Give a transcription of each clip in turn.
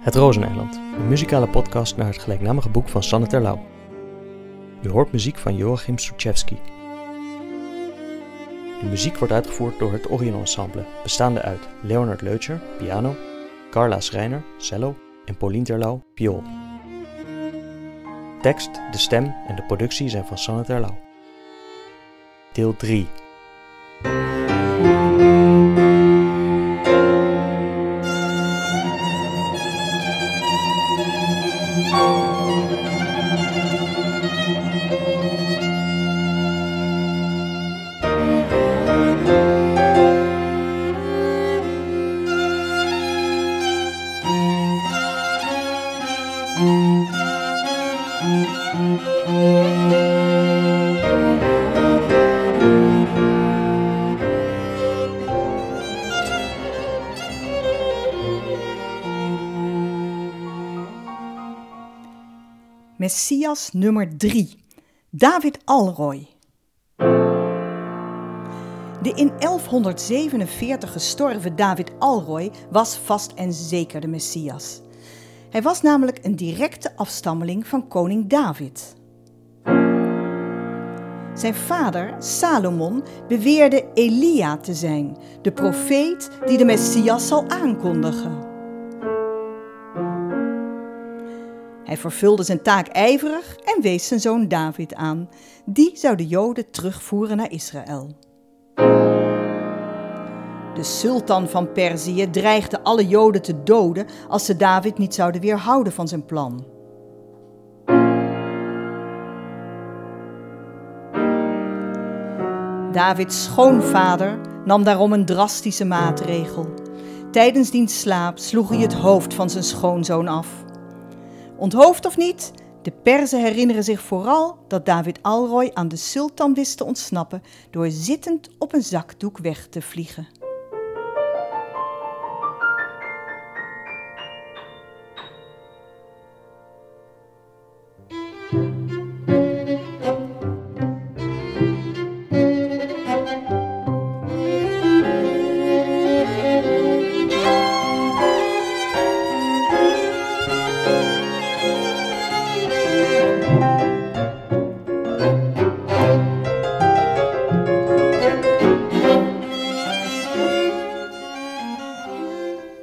Het Rozeneiland, een muzikale podcast naar het gelijknamige boek van Sanne Terlouw. Je hoort muziek van Joachim Strouchewski. De muziek wordt uitgevoerd door het Orion Ensemble, bestaande uit Leonard Leutscher, piano, Carla Schreiner, cello en Paulien Terlouw, viool. Tekst, de stem en de productie zijn van Sanne Terlouw. Deel 3 Messias nummer 3, David Alroy. De in 1147 gestorven David Alroy was vast en zeker de Messias. Hij was namelijk een directe afstammeling van koning David. Zijn vader, Salomon, beweerde Elia te zijn, de profeet die de Messias zal aankondigen. Hij vervulde zijn taak ijverig en wees zijn zoon David aan. Die zou de Joden terugvoeren naar Israël. De sultan van Perzië dreigde alle Joden te doden als ze David niet zouden weerhouden van zijn plan. Davids schoonvader nam daarom een drastische maatregel. Tijdens diens slaap sloeg hij het hoofd van zijn schoonzoon af. Onthoofd of niet, de Perzen herinneren zich vooral dat David Alroy aan de sultan wist te ontsnappen door zittend op een zakdoek weg te vliegen.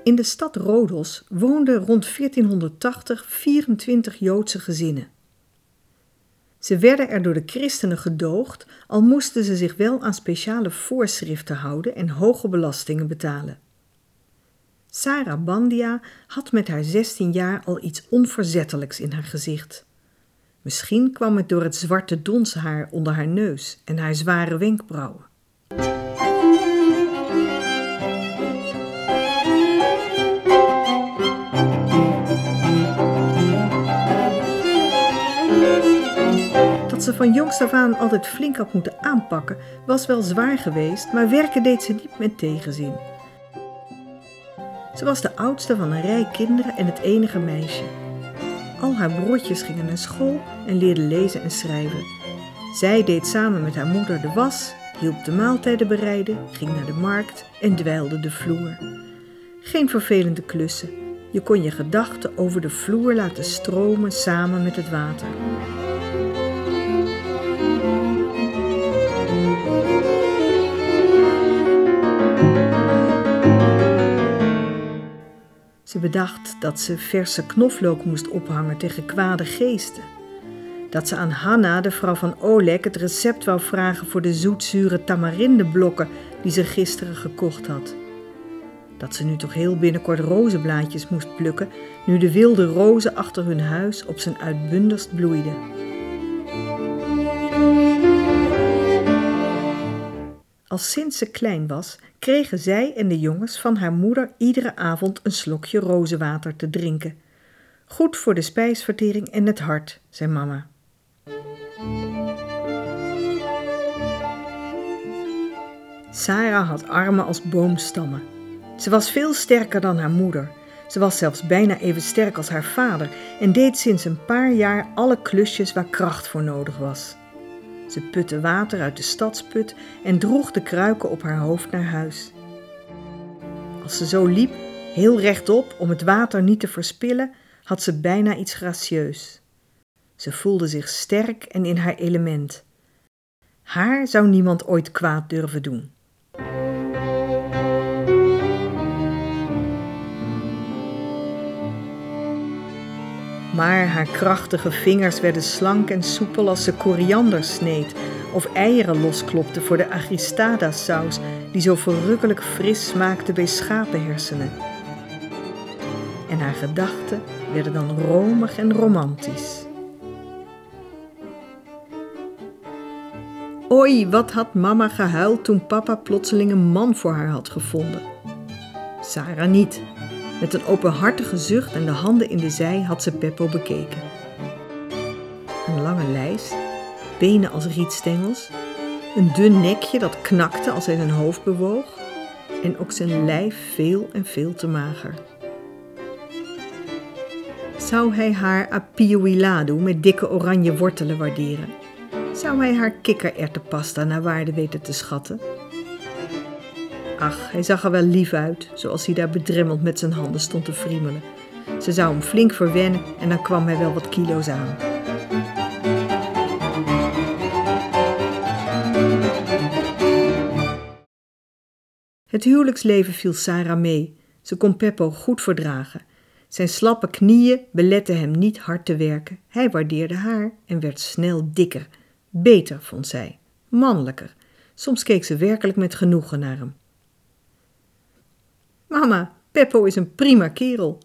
In de stad Rodos woonden rond 1480 24 Joodse gezinnen. Ze werden er door de christenen gedoogd, al moesten ze zich wel aan speciale voorschriften houden en hoge belastingen betalen. Sarah Bandia had met haar 16 jaar al iets onverzettelijks in haar gezicht. Misschien kwam het door het zwarte donshaar onder haar neus en haar zware wenkbrauwen. Dat ze van jongs af aan altijd flink had moeten aanpakken, was wel zwaar geweest, maar werken deed ze niet met tegenzin. Ze was de oudste van een rij kinderen en het enige meisje. Al haar broertjes gingen naar school en leerden lezen en schrijven. Zij deed samen met haar moeder de was, hielp de maaltijden bereiden, ging naar de markt en dweilde de vloer. Geen vervelende klussen. Je kon je gedachten over de vloer laten stromen samen met het water. Ze bedacht dat ze verse knoflook moest ophangen tegen kwade geesten. Dat ze aan Hanna, de vrouw van Oleg, het recept wou vragen voor de zoetzure tamarindeblokken die ze gisteren gekocht had. Dat ze nu toch heel binnenkort rozenblaadjes moest plukken, nu de wilde rozen achter hun huis op zijn uitbundigst bloeiden. Al sinds ze klein was, kregen zij en de jongens van haar moeder iedere avond een slokje rozenwater te drinken. Goed voor de spijsvertering en het hart, zei mama. Sarah had armen als boomstammen. Ze was veel sterker dan haar moeder. Ze was zelfs bijna even sterk als haar vader en deed sinds een paar jaar alle klusjes waar kracht voor nodig was. Ze putte water uit de stadsput en droeg de kruiken op haar hoofd naar huis. Als ze zo liep, Heel rechtop, om het water niet te verspillen, had ze bijna iets gracieus. Ze voelde zich sterk en in haar element. Haar zou niemand ooit kwaad durven doen. Maar haar krachtige vingers werden slank en soepel als ze koriander sneed of eieren losklopte voor de agristada-saus die zo verrukkelijk fris smaakte bij schapenhersenen. En haar gedachten werden dan romig en romantisch. Oei, wat had mama gehuild toen papa plotseling een man voor haar had gevonden. Sarah niet. Met een openhartige zucht en de handen in de zij had ze Peppo bekeken. Een lange lijst, benen als rietstengels, een dun nekje dat knakte als hij zijn hoofd bewoog en ook zijn lijf veel en veel te mager. Zou hij haar apioilado met dikke oranje wortelen waarderen? Zou hij haar kikkererwtenpasta naar waarde weten te schatten? Ach, hij zag er wel lief uit, zoals hij daar bedremmeld met zijn handen stond te friemelen. Ze zou hem flink verwennen en dan kwam hij wel wat kilo's aan. Het huwelijksleven viel Sarah mee. Ze kon Peppo goed verdragen. Zijn slappe knieën beletten hem niet hard te werken. Hij waardeerde haar en werd snel dikker. Beter, vond zij. Mannelijker. Soms keek ze werkelijk met genoegen naar hem. Mama, Peppo is een prima kerel.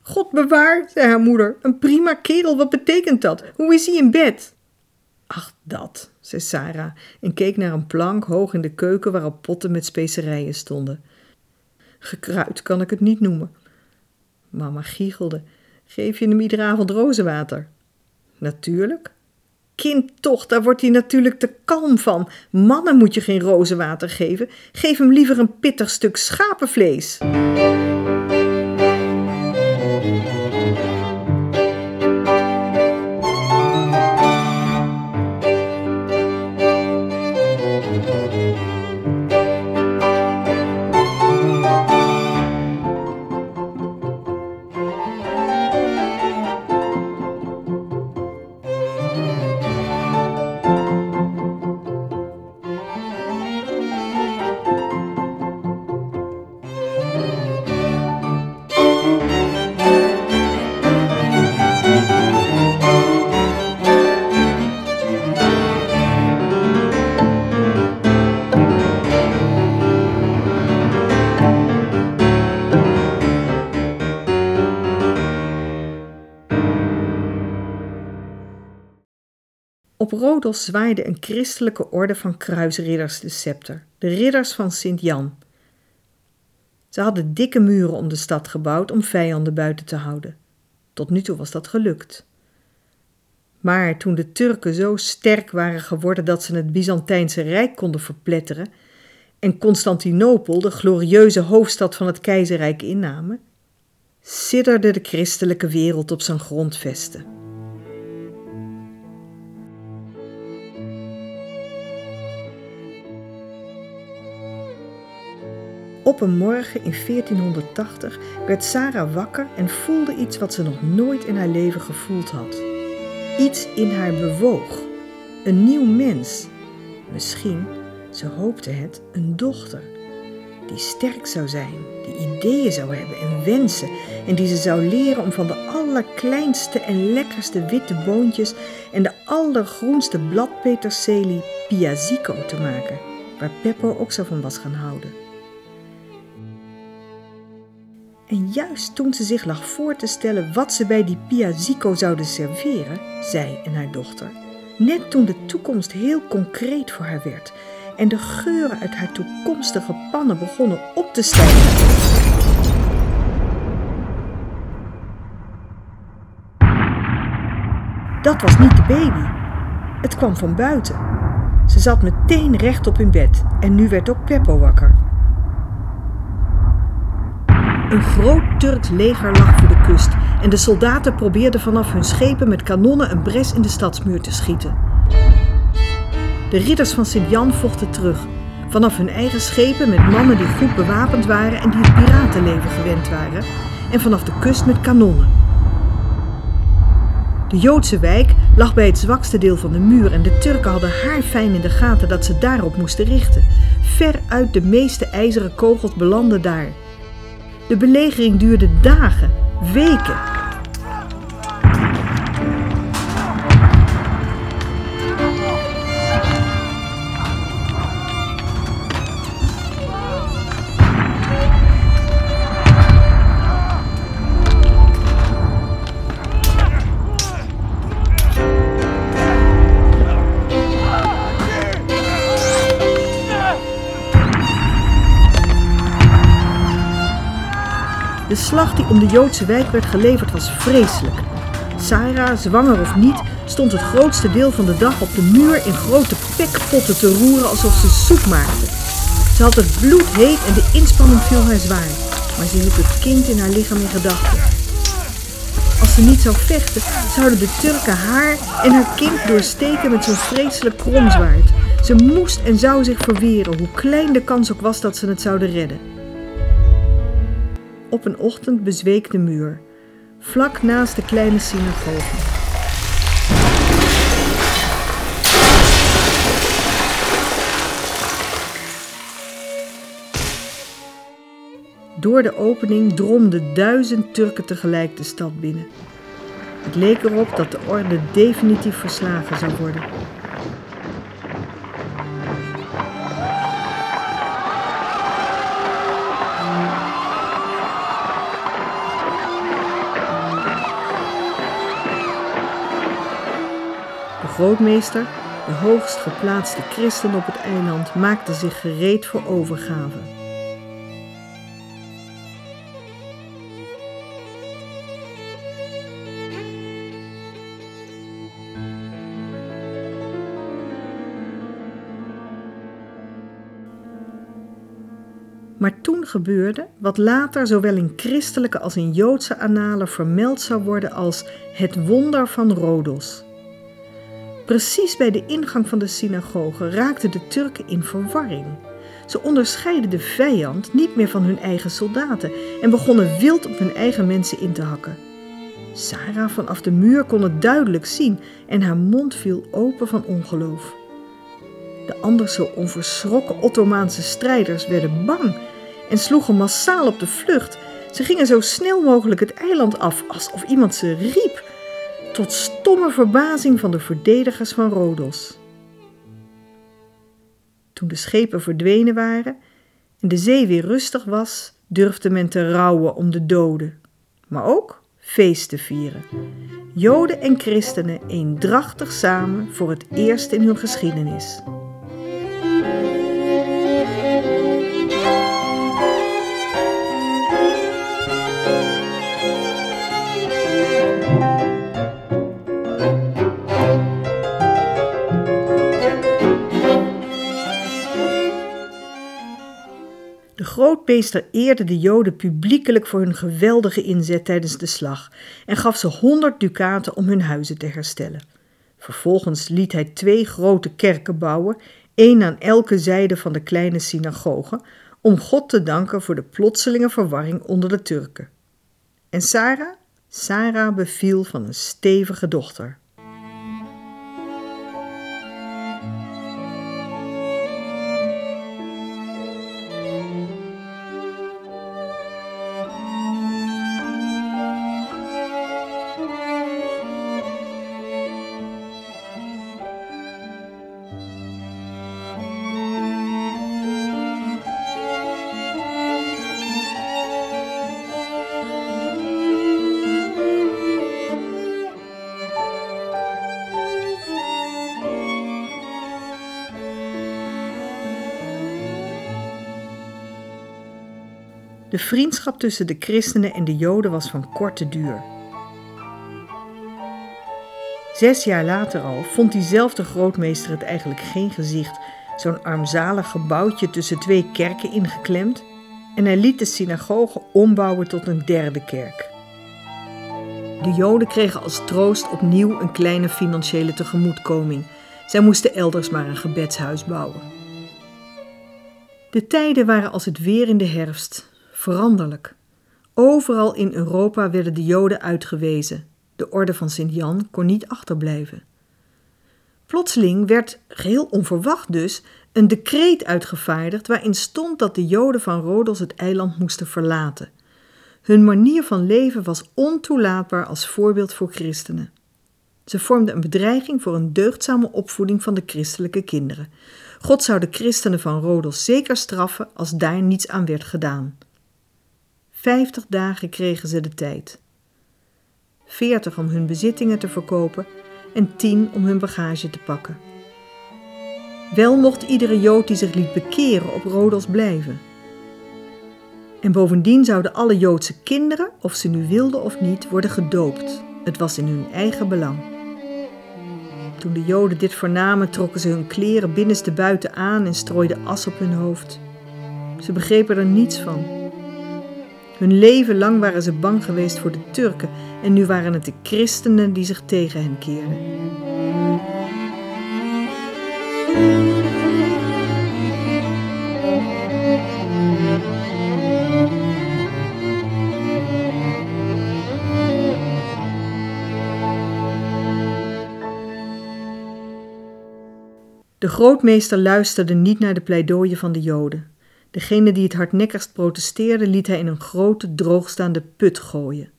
God bewaar, zei haar moeder. Een prima kerel, wat betekent dat? Hoe is hij in bed? Ach, dat, zei Sarah en keek naar een plank hoog in de keuken waarop potten met specerijen stonden. Gekruid kan ik het niet noemen. Mama giechelde. Geef je hem iedere avond rozenwater? Natuurlijk. Kind toch, daar wordt hij natuurlijk te kalm van. Mannen moet je geen rozenwater geven. Geef hem liever een pittig stuk schapenvlees. Rodos zwaaide een christelijke orde van kruisridders de scepter, de ridders van Sint-Jan. Ze hadden dikke muren om de stad gebouwd om vijanden buiten te houden. Tot nu toe was dat gelukt. Maar toen de Turken zo sterk waren geworden dat ze het Byzantijnse Rijk konden verpletteren en Constantinopel, de glorieuze hoofdstad van het keizerrijk, innamen, sidderde de christelijke wereld op zijn grondvesten. Op een morgen in 1480 werd Sarah wakker en voelde iets wat ze nog nooit in haar leven gevoeld had. Iets in haar bewoog. Een nieuw mens. Misschien, ze hoopte het, een dochter. Die sterk zou zijn, die ideeën zou hebben en wensen. En die ze zou leren om van de allerkleinste en lekkerste witte boontjes en de allergroenste bladpeterselie piazico te maken. Waar Peppo ook zo van was gaan houden. En juist toen ze zich lag voor te stellen wat ze bij die Piazico zouden serveren, zij en haar dochter, net toen de toekomst heel concreet voor haar werd en de geuren uit haar toekomstige pannen begonnen op te stijgen. Dat was niet de baby. Het kwam van buiten. Ze zat meteen rechtop in bed en nu werd ook Peppo wakker. Een groot Turks leger lag voor de kust en de soldaten probeerden vanaf hun schepen met kanonnen een bres in de stadsmuur te schieten. De ridders van Sint-Jan vochten terug, Vanaf hun eigen schepen met mannen die goed bewapend waren en die het piratenleven gewend waren. En vanaf de kust met kanonnen. De Joodse wijk lag bij het zwakste deel van de muur en de Turken hadden haar fijn in de gaten dat ze daarop moesten richten. Ver uit de meeste ijzeren kogels belanden daar. De belegering duurde dagen, weken om de Joodse wijk werd geleverd was vreselijk. Sarah, zwanger of niet, stond het grootste deel van de dag op de muur in grote pekpotten te roeren alsof ze soep maakte. Ze had het bloed heet en de inspanning viel haar zwaar, maar ze hield het kind in haar lichaam in gedachten. Als ze niet zou vechten, zouden de Turken haar en haar kind doorsteken met zo'n vreselijk kromzwaard. Ze moest en zou zich verweren, hoe klein de kans ook was dat ze het zouden redden. Op een ochtend bezweek de muur, vlak naast de kleine synagoge. Door de opening dromden duizend Turken tegelijk de stad binnen. Het leek erop dat de orde definitief verslagen zou worden. De hoogst geplaatste christen op het eiland, maakte zich gereed voor overgave. Maar toen gebeurde wat later zowel in christelijke als in joodse annalen vermeld zou worden als het wonder van Rodos. Precies bij de ingang van de synagoge raakten de Turken in verwarring. Ze onderscheidden de vijand niet meer van hun eigen soldaten en begonnen wild op hun eigen mensen in te hakken. Sarah vanaf de muur kon het duidelijk zien en haar mond viel open van ongeloof. De anders zo onverschrokken Ottomaanse strijders werden bang en sloegen massaal op de vlucht. Ze gingen zo snel mogelijk het eiland af, alsof iemand ze riep, tot stomme verbazing van de verdedigers van Rodos. Toen de schepen verdwenen waren en de zee weer rustig was, durfde men te rouwen om de doden, maar ook feest te vieren. Joden en christenen eendrachtig samen voor het eerst in hun geschiedenis. Grootmeester eerde de Joden publiekelijk voor hun geweldige inzet tijdens de slag en gaf ze honderd ducaten om hun huizen te herstellen. Vervolgens liet hij twee grote kerken bouwen, één aan elke zijde van de kleine synagoge, om God te danken voor de plotselinge verwarring onder de Turken. En Sarah? Sarah beviel van een stevige dochter. De vriendschap tussen de christenen en de joden was van korte duur. Zes jaar later al vond diezelfde grootmeester het eigenlijk geen gezicht, zo'n armzalig gebouwtje tussen twee kerken ingeklemd, en hij liet de synagoge ombouwen tot een derde kerk. De Joden kregen als troost opnieuw een kleine financiële tegemoetkoming. Zij moesten elders maar een gebedshuis bouwen. De tijden waren als het weer in de herfst, veranderlijk. Overal in Europa werden de Joden uitgewezen. De orde van Sint-Jan kon niet achterblijven. Plotseling werd, geheel onverwacht dus, een decreet uitgevaardigd waarin stond dat de Joden van Rodos het eiland moesten verlaten. Hun manier van leven was ontoelaatbaar als voorbeeld voor christenen. Ze vormden een bedreiging voor een deugdzame opvoeding van de christelijke kinderen. God zou de christenen van Rodos zeker straffen als daar niets aan werd gedaan. Vijftig dagen kregen ze de tijd. Veertig om hun bezittingen te verkopen en tien om hun bagage te pakken. Wel mocht iedere Jood die zich liet bekeren op Rodos blijven. En bovendien zouden alle Joodse kinderen, of ze nu wilden of niet, worden gedoopt. Het was in hun eigen belang. Toen de Joden dit vernamen, trokken ze hun kleren binnenste buiten aan en strooiden as op hun hoofd. Ze begrepen er niets van. Hun leven lang waren ze bang geweest voor de Turken en nu waren het de christenen die zich tegen hen keerden. De grootmeester luisterde niet naar de pleidooien van de Joden. Degene die het hardnekkigst protesteerde, liet hij in een grote droogstaande put gooien.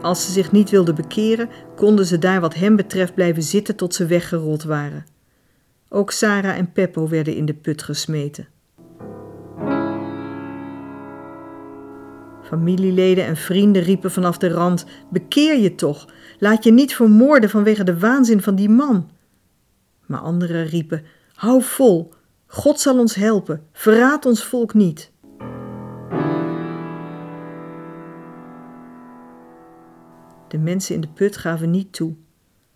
Als ze zich niet wilden bekeren, konden ze daar wat hem betreft blijven zitten tot ze weggerold waren. Ook Sarah en Peppo werden in de put gesmeten. Familieleden en vrienden riepen vanaf de rand: Bekeer je toch! Laat je niet vermoorden vanwege de waanzin van die man. Maar anderen riepen: Hou vol! God zal ons helpen! Verraad ons volk niet! De mensen in de put gaven niet toe.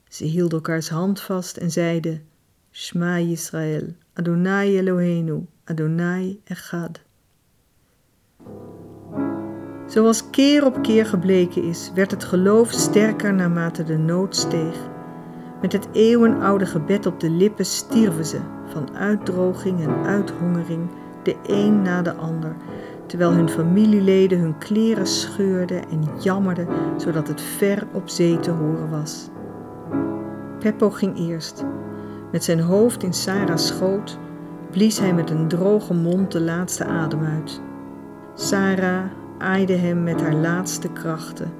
Ze hielden elkaars hand vast en zeiden: Shma Yisrael, Adonai Eloheinu, Adonai Echad. Zoals keer op keer gebleken is, werd het geloof sterker naarmate de nood steeg. Met het eeuwenoude gebed op de lippen stierven ze van uitdroging en uithongering, de een na de ander, terwijl hun familieleden hun kleren scheurden en jammerden, zodat het ver op zee te horen was. Peppo ging eerst. Met zijn hoofd in Sarah's schoot blies hij met een droge mond de laatste adem uit. Sarah aaide hem met haar laatste krachten,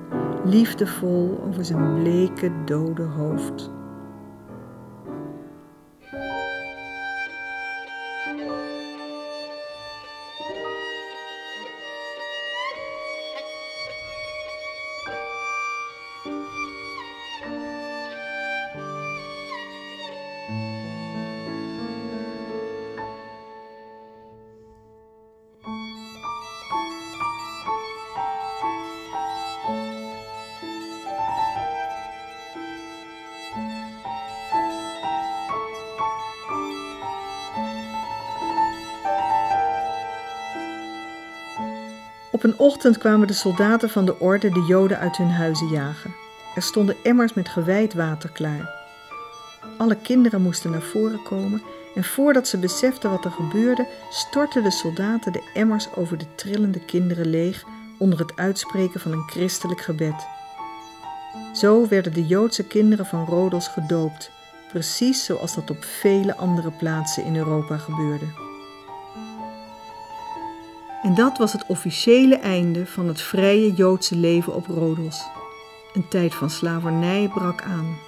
liefdevol over zijn bleke, dode hoofd. Op een ochtend kwamen de soldaten van de orde de Joden uit hun huizen jagen. Er stonden emmers met gewijd water klaar. Alle kinderen moesten naar voren komen en voordat ze beseften wat er gebeurde, stortten de soldaten de emmers over de trillende kinderen leeg onder het uitspreken van een christelijk gebed. Zo werden de Joodse kinderen van Rodos gedoopt, precies zoals dat op vele andere plaatsen in Europa gebeurde. En dat was het officiële einde van het vrije Joodse leven op Rodos. Een tijd van slavernij brak aan.